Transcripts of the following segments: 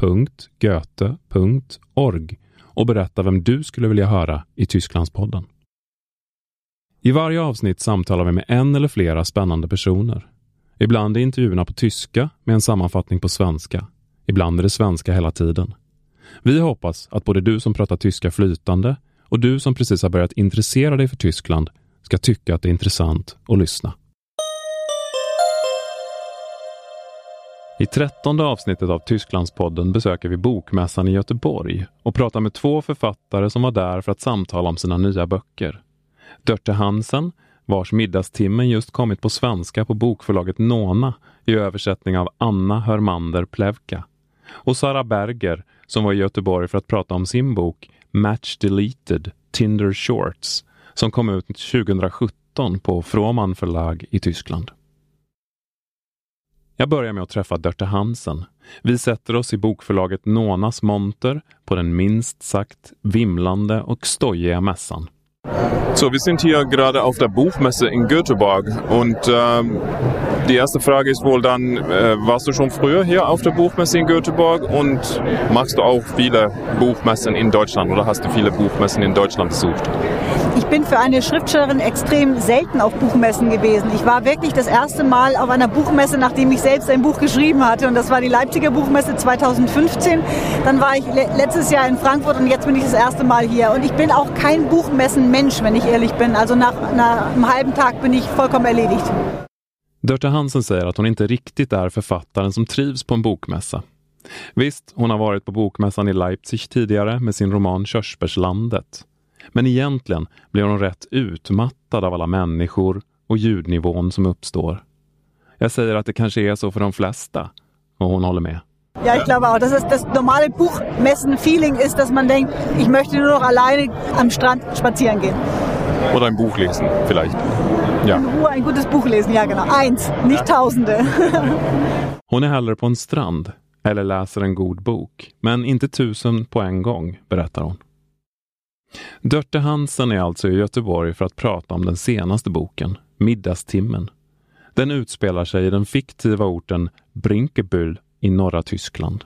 www.goethe.org och berätta vem du skulle vilja höra i Tysklandspodden. I varje avsnitt samtalar vi med en eller flera spännande personer. Ibland är intervjuerna på tyska med en sammanfattning på svenska. Ibland är det svenska hela tiden. Vi hoppas att både du som pratar tyska flytande och du som precis har börjat intressera dig för Tyskland ska tycka att det är intressant att lyssna. I trettonde avsnittet av Tysklandspodden besöker vi Bokmässan i Göteborg och pratar med två författare som var där för att samtala om sina nya böcker. Dörte Hansen, vars Middagstimmen just kommit på svenska på bokförlaget Nona i översättning av Anna Hörmander Plevka. Och Sara Berger, som var i Göteborg för att prata om sin bok Match Deleted Tinder Shorts, som kom ut 2017 på Froman förlag i Tyskland. Jag börjar med att träffa Dörte Hansen. Vi sätter oss i bokförlaget Nonas monter på den minst sagt vimlande och stojiga mässan. So, wir sind hier gerade auf der Buchmesse in Göteborg und ähm, die erste Frage ist wohl dann, äh, warst du schon früher hier auf der Buchmesse in Göteborg und machst du auch viele Buchmessen in Deutschland oder hast du viele Buchmessen in Deutschland besucht? Ich bin für eine Schriftstellerin extrem selten auf Buchmessen gewesen. Ich war wirklich das erste Mal auf einer Buchmesse, nachdem ich selbst ein Buch geschrieben hatte. Und das war die Leipziger Buchmesse 2015. Dann war ich letztes Jahr in Frankfurt und jetzt bin ich das erste Mal hier. Und ich bin auch kein Buchmessenmensch, wenn ich ehrlich bin. Also nach, nach einem halben Tag bin ich vollkommen erledigt. Dörte Hansen säger att hon inte riktigt är författaren som trivs på en bokmässa. Visst, hon har varit på bokmässan i Leipzig tidigare med sin roman Körsbärslandet. Men egentligen blir hon rätt utmattad av alla människor och ljudnivån som uppstår. Jag säger att det kanske är så för de flesta och hon håller med. Ja, ich glaube auch, dass es das normale Buchmessen-Feeling ist, dass man denkt, ich möchte nur noch alleine am Strand spazieren gehen. Oder ein Buch lesen, vielleicht. Ja. In Ruhe ein gutes Buch lesen, ja genau. Eins, nicht tausende. Hon är hellre på en strand eller läser en god bok, men inte tusen på en gång, berättar hon. Dörte Hansen är alltså i Göteborg för att prata om den senaste boken, Middagstimmen. Den utspelar sig i den fiktiva orten Brinkebüll i norra Tyskland.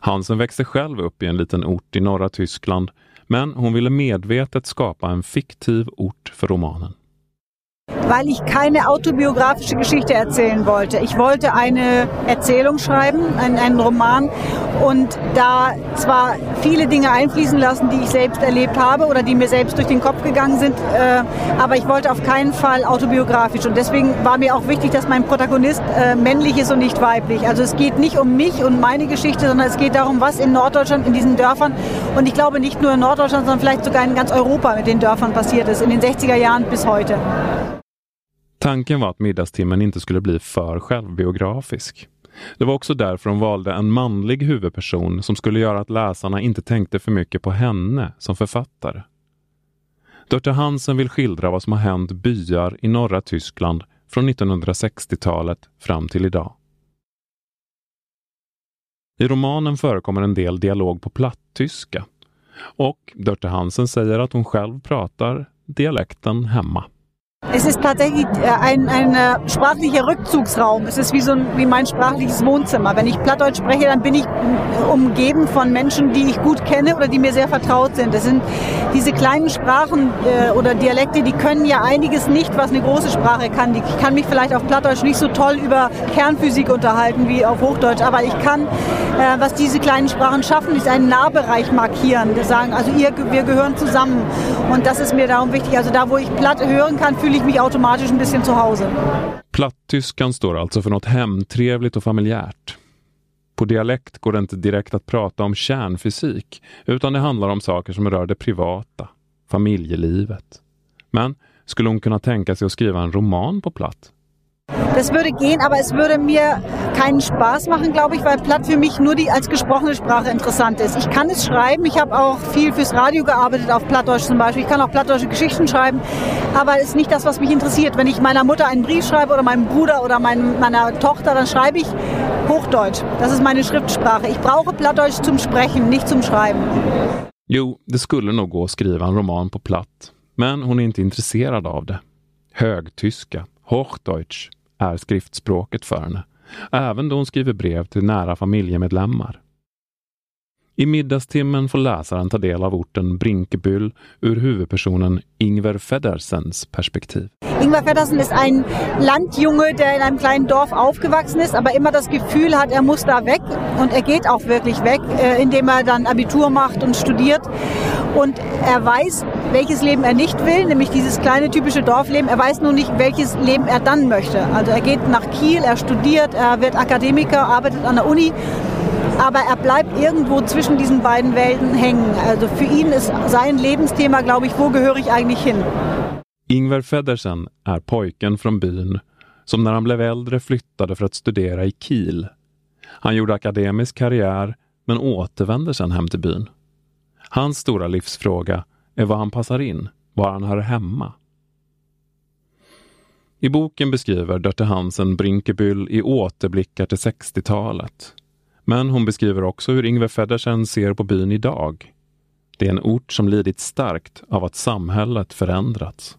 Hansen växte själv upp i en liten ort i norra Tyskland, men hon ville medvetet skapa en fiktiv ort för romanen. Weil ich keine autobiografische Geschichte erzählen wollte. Ich wollte eine Erzählung schreiben, einen, einen, Roman und da zwar viele Dinge einfließen lassen, die ich selbst erlebt habe oder die mir selbst durch den Kopf gegangen sind, äh, aber ich wollte auf keinen Fall autobiografisch und deswegen war mir auch wichtig, dass mein Protagonist äh, männlich ist und nicht weiblich. Also es geht nicht um mich und meine Geschichte, sondern es geht darum, was in Norddeutschland, in diesen Dörfern und ich glaube nicht nur in Norddeutschland, sondern vielleicht sogar in ganz Europa mit den Dörfern passiert ist, in den 60er Jahren bis heute. Tanken var att middagstimmen inte skulle bli för självbiografisk. Det var också därför hon valde en manlig huvudperson som skulle göra att läsarna inte tänkte för mycket på henne som författare. Dörte Hansen vill skildra vad som har hänt byar i norra Tyskland från 1960-talet fram till idag. I romanen förekommer en del dialog på platttyska och Dörte Hansen säger att hon själv pratar dialekten hemma. Es ist tatsächlich äh, ein, ein äh, sprachlicher Rückzugsraum. Es ist wie, so ein, wie mein sprachliches Wohnzimmer. Wenn ich Plattdeutsch spreche, dann bin ich umgeben von Menschen, die ich gut kenne oder die mir sehr vertraut sind. Das sind diese kleinen Sprachen äh, oder Dialekte, die können ja einiges nicht, was eine große Sprache kann. Ich kann mich vielleicht auf Plattdeutsch nicht so toll über Kernphysik unterhalten wie auf Hochdeutsch, aber ich kann, äh, was diese kleinen Sprachen schaffen, ist einen Nahbereich markieren. Wir sagen, also ihr, wir gehören zusammen. Und das ist mir darum wichtig. Also da, wo ich Platt hören kann, fühle ich mich automatisch ein bisschen zu Hause. Plattyskan står alltså för något hemtrevligt och familjärt. På dialekt går det inte direkt att prata om kärnfysik, utan det handlar om saker som rör det privata, familjelivet. Men skulle hon kunna tänka sig att skriva en roman på platt? Das würde gehen, aber es würde mir keinen Spaß machen, glaube ich, weil Platt für mich nur die als gesprochene Sprache interessant ist. Ich kann es schreiben, ich habe auch viel fürs Radio gearbeitet, auf Plattdeutsch zum Beispiel. Ich kann auch plattdeutsche Geschichten schreiben, aber es ist nicht das, was mich interessiert. Wenn ich meiner Mutter einen Brief schreibe oder meinem Bruder oder mein, meiner Tochter, dann schreibe ich Hochdeutsch. Das ist meine Schriftsprache. Ich brauche Plattdeutsch zum Sprechen, nicht zum Schreiben. Jo, det skulle nog gå att skriva en roman på platt, men hon är inte intresserad av det. Högtyska, Hochdeutsch, är skriftspråket för henne, även då hon skriver brev till nära familjemedlemmar. I middagstimmen får läsaren ta del av orten Brinkebyll ur huvudpersonen Ingvar Feddersens perspektiv. Ingvar Feddersen är en Landjunge, der in einem kleinen Dorf aufgewachsen ist, aber immer das Gefühl hat, er muss da weg. Und er geht auch wirklich weg, äh, indem er dann Abitur macht und studiert. Und er weiß, welches Leben er nicht will, nämlich dieses kleine typische Dorfleben. Er weiß nur nicht, welches Leben er dann möchte. Also er geht nach Kiel, er studiert, er wird Akademiker, arbeitet an der Uni aber er bleibt irgendwo zwischen diesen beiden Welten hängen. Also für ihn ist sein Lebensthema, glaube ich, wo gehöre ich eigentlich hin? Ingvar Feddersen är pojken från byn som när han blev äldre flyttade för att studera i Kiel. Han gjorde akademisk karriär men återvände sedan hem till byn. Hans stora livsfråga är var han passar in, var han hör hemma. I boken beskriver Dörte Hansen Brinkebyll i återblickar till 60-talet men hon beskriver också hur Ingve Feddersen ser på byn idag. Det är en ort som lidit starkt av att samhället förändrats.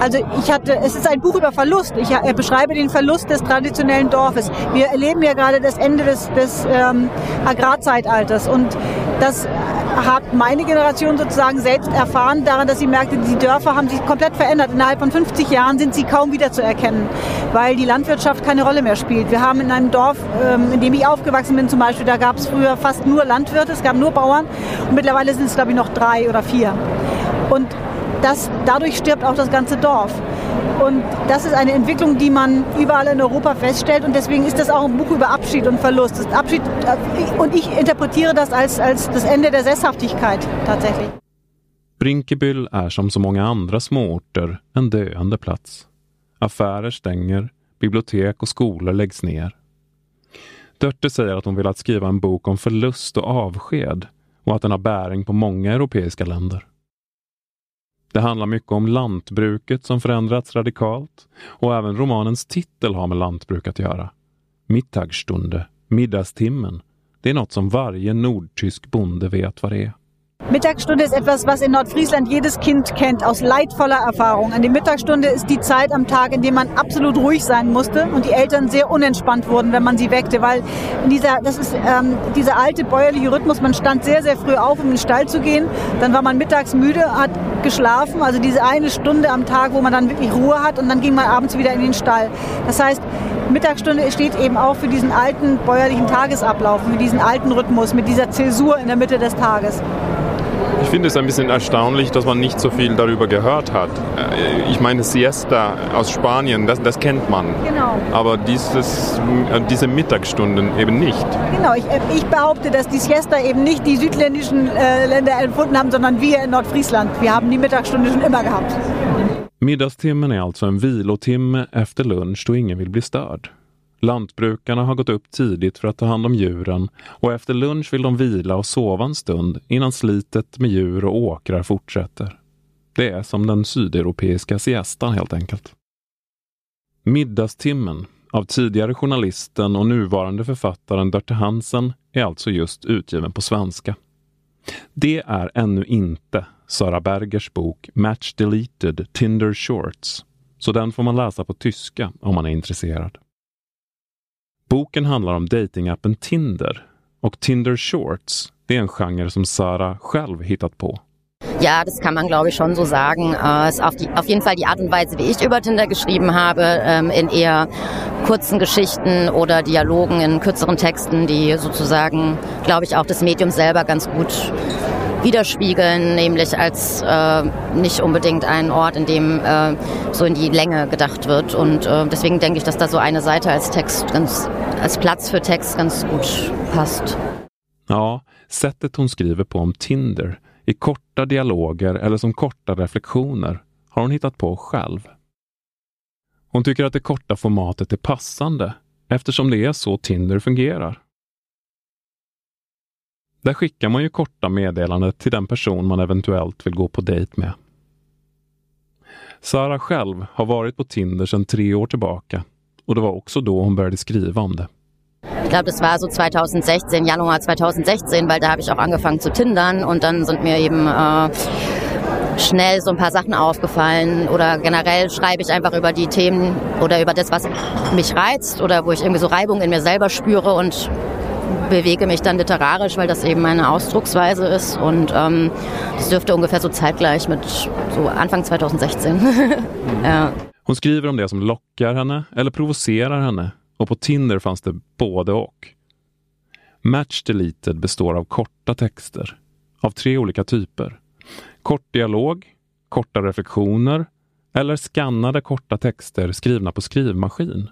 Also ich hatte, es ist ein Buch über Verlust. Ich äh, beschreibe den Verlust des traditionellen Dorfes. Wir erleben ja gerade das Ende des, des ähm, Agrarzeitalters und das hat meine Generation sozusagen selbst erfahren daran, dass sie merkte, die Dörfer haben sich komplett verändert. Innerhalb von 50 Jahren sind sie kaum wiederzuerkennen, weil die Landwirtschaft keine Rolle mehr spielt. Wir haben in einem Dorf, ähm, in dem ich aufgewachsen bin zum Beispiel, da gab es früher fast nur Landwirte, es gab nur Bauern und mittlerweile sind es glaube ich noch drei oder vier. Und das, dadurch stirbt auch das ganze Dorf. Und das ist eine Entwicklung, die man überall in Europa feststellt. Und deswegen ist das auch ein Buch über Abschied und Verlust. Das Abschied, äh, und ich interpretiere das als, als das Ende der Sesshaftigkeit tatsächlich. Brinkebyll är som så många andra småorter en döende plats. Affärer stänger, bibliotek och skolor läggs ner. Dörte säger att hon vill att skriva en bok om förlust och avsked och att den har bäring på många europeiska länder. Det handlar mycket om lantbruket som förändrats radikalt och även romanens titel har med lantbruk att göra. Mittagsstunde, middagstimmen. Det är något som varje nordtysk bonde vet vad det är. Mittagsstunde ist etwas, was in Nordfriesland jedes Kind kennt, aus leidvoller Erfahrung. An die Mittagsstunde ist die Zeit am Tag, in der man absolut ruhig sein musste und die Eltern sehr unentspannt wurden, wenn man sie weckte, weil dieser, das ist ähm, dieser alte bäuerliche Rhythmus, man stand sehr, sehr früh auf, um in den Stall zu gehen, dann war man mittags müde, hat geschlafen, also diese eine Stunde am Tag, wo man dann wirklich Ruhe hat und dann ging man abends wieder in den Stall. Das heißt, Mittagsstunde steht eben auch für diesen alten bäuerlichen Tagesablauf, für diesen alten Rhythmus mit dieser Zäsur in der Mitte des Tages. Ich finde es ein bisschen erstaunlich, dass man nicht so viel darüber gehört hat. Äh, ich meine, Siesta aus Spanien, das, das kennt man. Genau. Aber dieses, äh, diese Mittagsstunden eben nicht. Genau, ich, äh, ich behaupte, dass die Siesta eben nicht die südländischen äh, Länder erfunden haben, sondern wir in Nordfriesland. Wir haben die Mittagsstunde schon immer gehabt. Middagstimmen är alltså en vilotimme efter lunch då ingen vill bli störd. Lantbrukarna har gått upp tidigt för att ta hand om djuren och efter lunch vill de vila och sova en stund innan slitet med djur och åkrar fortsätter. Det är som den sydeuropeiska siestan helt enkelt. Middagstimmen av tidigare journalisten och nuvarande författaren Dörte Hansen är alltså just utgiven på svenska. Det är ännu inte Sara Bergers bok Match Deleted Tinder Shorts, så den får man läsa på tyska om man är intresserad. Boken handlar om datingappen Tinder och Tinder Shorts, är en genre som Sara själv hittat på. Ja, das kann man glaube ich schon so sagen. Es äh, ist auf, die, auf jeden Fall die Art und Weise, wie ich über Tinder geschrieben habe, ähm, in eher kurzen Geschichten oder Dialogen in kürzeren Texten, die sozusagen, glaube ich, auch das Medium selber ganz gut widerspiegeln, nämlich als äh, nicht unbedingt ein Ort, in dem äh, so in die Länge gedacht wird. Und äh, deswegen denke ich, dass da so eine Seite als Text ganz, als Platz für Text ganz gut passt. Ja, sättet hon skriver på om Tinder, i korta dialoger eller som korta reflektioner, har hon hittat på själv. Hon tycker att det korta formatet är passande eftersom det är så Tinder fungerar. Där skickar man ju korta meddelanden till den person man eventuellt vill gå på dejt med. Sara själv har varit på Tinder sedan tre år tillbaka. Och det var också då hon började skriva om det. Ich glaube, das war so 2016, Januar 2016, weil da habe ich auch angefangen zu tindern und dann sind mir eben äh, schnell so ein paar Sachen aufgefallen oder generell schreibe ich einfach über die Themen oder über das, was mich reizt oder wo ich irgendwie so Reibung in mir selber spüre und bewege mich dann literarisch, weil das eben meine Ausdrucksweise ist und ähm, das dürfte ungefähr so zeitgleich mit so Anfang 2016. ja. Hon skriver om det som lockar henne eller provocerar henne och på Tinder fanns det både och. Match Deleted består av korta texter av tre olika typer. Kort dialog, korta reflektioner eller skannade korta texter skrivna på skrivmaskin.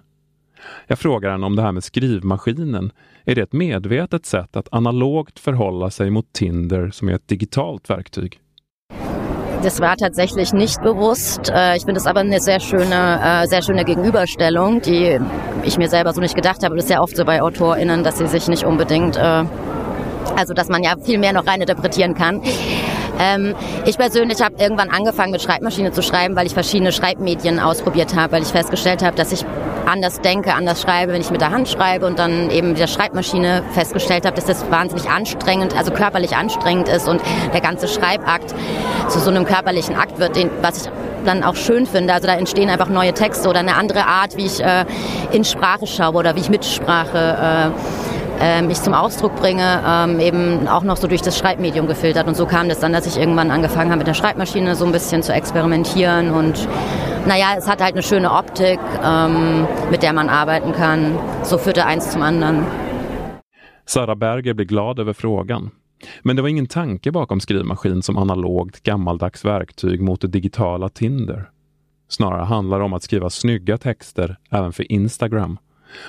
Jag frågar henne om det här med skrivmaskinen. Är det ett medvetet sätt att analogt förhålla sig mot Tinder som är ett digitalt verktyg? Das war tatsächlich nicht bewusst. Äh, ich finde es aber eine sehr schöne, äh, sehr schöne Gegenüberstellung, die ich mir selber so nicht gedacht habe. Das ist ja oft so bei AutorInnen, dass sie sich nicht unbedingt, äh, also dass man ja viel mehr noch rein interpretieren kann. Ähm, ich persönlich habe irgendwann angefangen mit Schreibmaschine zu schreiben, weil ich verschiedene Schreibmedien ausprobiert habe, weil ich festgestellt habe, dass ich anders denke, anders schreibe, wenn ich mit der Hand schreibe und dann eben mit der Schreibmaschine festgestellt habe, dass das wahnsinnig anstrengend, also körperlich anstrengend ist und der ganze Schreibakt zu so einem körperlichen Akt wird, den, was ich dann auch schön finde. Also da entstehen einfach neue Texte oder eine andere Art, wie ich äh, in Sprache schaue oder wie ich mit Sprache äh, äh, mich zum Ausdruck bringe, ähm, eben auch noch so durch das Schreibmedium gefiltert. Und so kam das dann, dass ich irgendwann angefangen habe, mit der Schreibmaschine so ein bisschen zu experimentieren und naja, es hat halt eine schöne Optik, ähm, mit der man arbeiten kann. So führte eins zum anderen. Sara Berger blir glad över frågan. Men det var ingen tanke bakom skrivmaskin som analogt gammaldags verktyg mot det digitala Tinder. Snarare handlar det om att skriva snygga texter även för Instagram.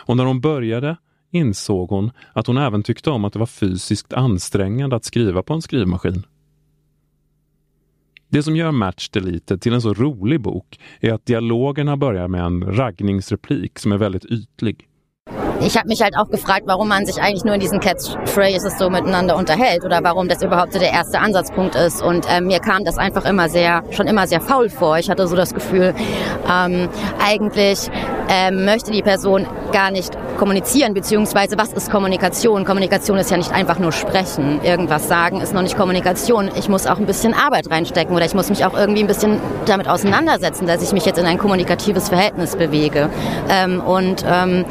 Och när hon började insåg hon att hon även tyckte om att det var fysiskt ansträngande att skriva på en skrivmaskin. Det som gör Match Deleted till en så rolig bok är att dialogerna börjar med en raggningsreplik som är väldigt ytlig. Ich habe mich halt auch gefragt, warum man sich eigentlich nur in diesen Catchphrases so miteinander unterhält oder warum das überhaupt so der erste Ansatzpunkt ist. Und ähm, mir kam das einfach immer sehr, schon immer sehr faul vor. Ich hatte so das Gefühl, ähm, eigentlich ähm, möchte die Person gar nicht kommunizieren, beziehungsweise was ist Kommunikation? Kommunikation ist ja nicht einfach nur sprechen. Irgendwas sagen ist noch nicht Kommunikation. Ich muss auch ein bisschen Arbeit reinstecken oder ich muss mich auch irgendwie ein bisschen damit auseinandersetzen, dass ich mich jetzt in ein kommunikatives Verhältnis bewege. Ähm, und ähm,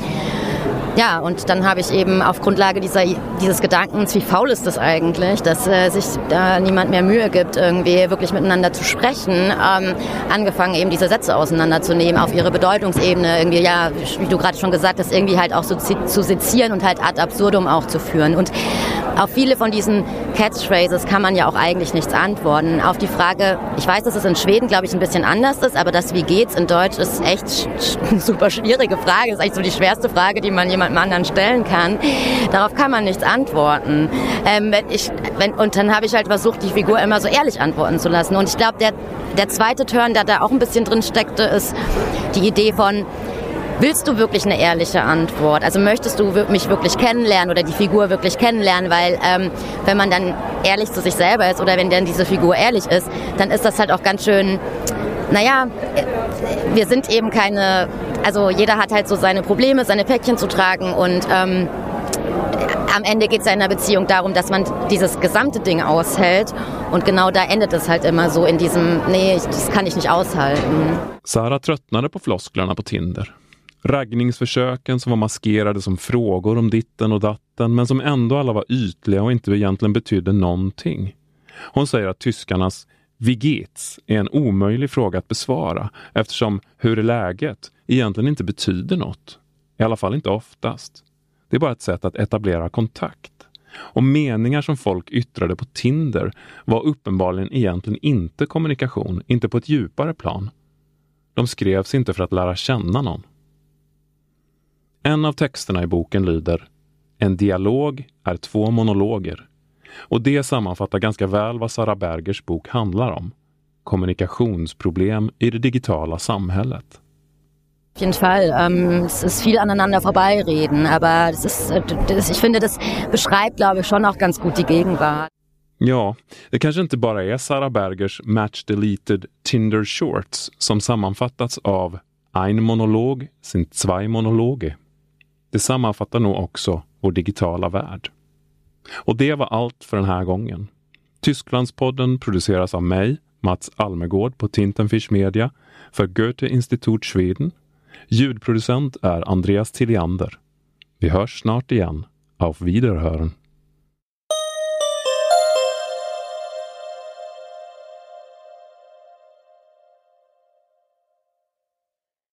ja, und dann habe ich eben auf Grundlage dieser, dieses Gedankens, wie faul ist das eigentlich, dass äh, sich da niemand mehr Mühe gibt, irgendwie wirklich miteinander zu sprechen, ähm, angefangen eben diese Sätze auseinanderzunehmen auf ihre Bedeutungsebene, irgendwie, ja, wie du gerade schon gesagt hast, irgendwie halt auch so zu sezieren und halt ad absurdum auch zu führen. Und auf viele von diesen Catchphrases kann man ja auch eigentlich nichts antworten. Auf die Frage, ich weiß, dass es in Schweden, glaube ich, ein bisschen anders ist, aber das Wie geht's in Deutsch ist echt eine super schwierige Frage. Das ist eigentlich so die schwerste Frage, die man jemandem anderen stellen kann. Darauf kann man nichts antworten. Ähm, wenn ich, wenn, und dann habe ich halt versucht, die Figur immer so ehrlich antworten zu lassen. Und ich glaube, der, der zweite Turn, der da auch ein bisschen drin steckte, ist die Idee von, Willst du wirklich eine ehrliche Antwort? Also möchtest du mich wirklich kennenlernen oder die Figur wirklich kennenlernen? Weil ähm, wenn man dann ehrlich zu sich selber ist oder wenn dann diese Figur ehrlich ist, dann ist das halt auch ganz schön, naja, wir sind eben keine, also jeder hat halt so seine Probleme, seine Päckchen zu tragen und ähm, am Ende geht es ja in einer Beziehung darum, dass man dieses gesamte Ding aushält. Und genau da endet es halt immer so in diesem, nee, das kann ich nicht aushalten. Sarah tröttnade på flosklerna på Tinder. Raggningsförsöken som var maskerade som frågor om ditten och datten men som ändå alla var ytliga och inte egentligen betydde någonting. Hon säger att tyskarnas Wie är en omöjlig fråga att besvara eftersom hur är läget egentligen inte betyder något. I alla fall inte oftast. Det är bara ett sätt att etablera kontakt. Och meningar som folk yttrade på Tinder var uppenbarligen egentligen inte kommunikation, inte på ett djupare plan. De skrevs inte för att lära känna någon. En av texterna i boken lyder En dialog är två monologer. Och det sammanfattar ganska väl vad Sara Bergers bok handlar om. Kommunikationsproblem i det digitala samhället. Auf jeden Fall. Ähm, es ist viel aneinander vorbeireden, aber das ist, das, ich finde, das beschreibt, glaube ich, schon auch ganz gut die Gegenwart. Ja, det kanske inte bara är Sara Bergers match deleted Tinder Shorts som sammanfattats av Ein Monolog sind zwei Monologe. Det sammanfattar nog också vår digitala värld. Och det var allt för den här gången. Tysklandspodden produceras av mig, Mats Almegård på Tintenfish Media för Goethe Institut Schweden. Ljudproducent är Andreas Tilliander. Vi hörs snart igen. Auf Wiederhören.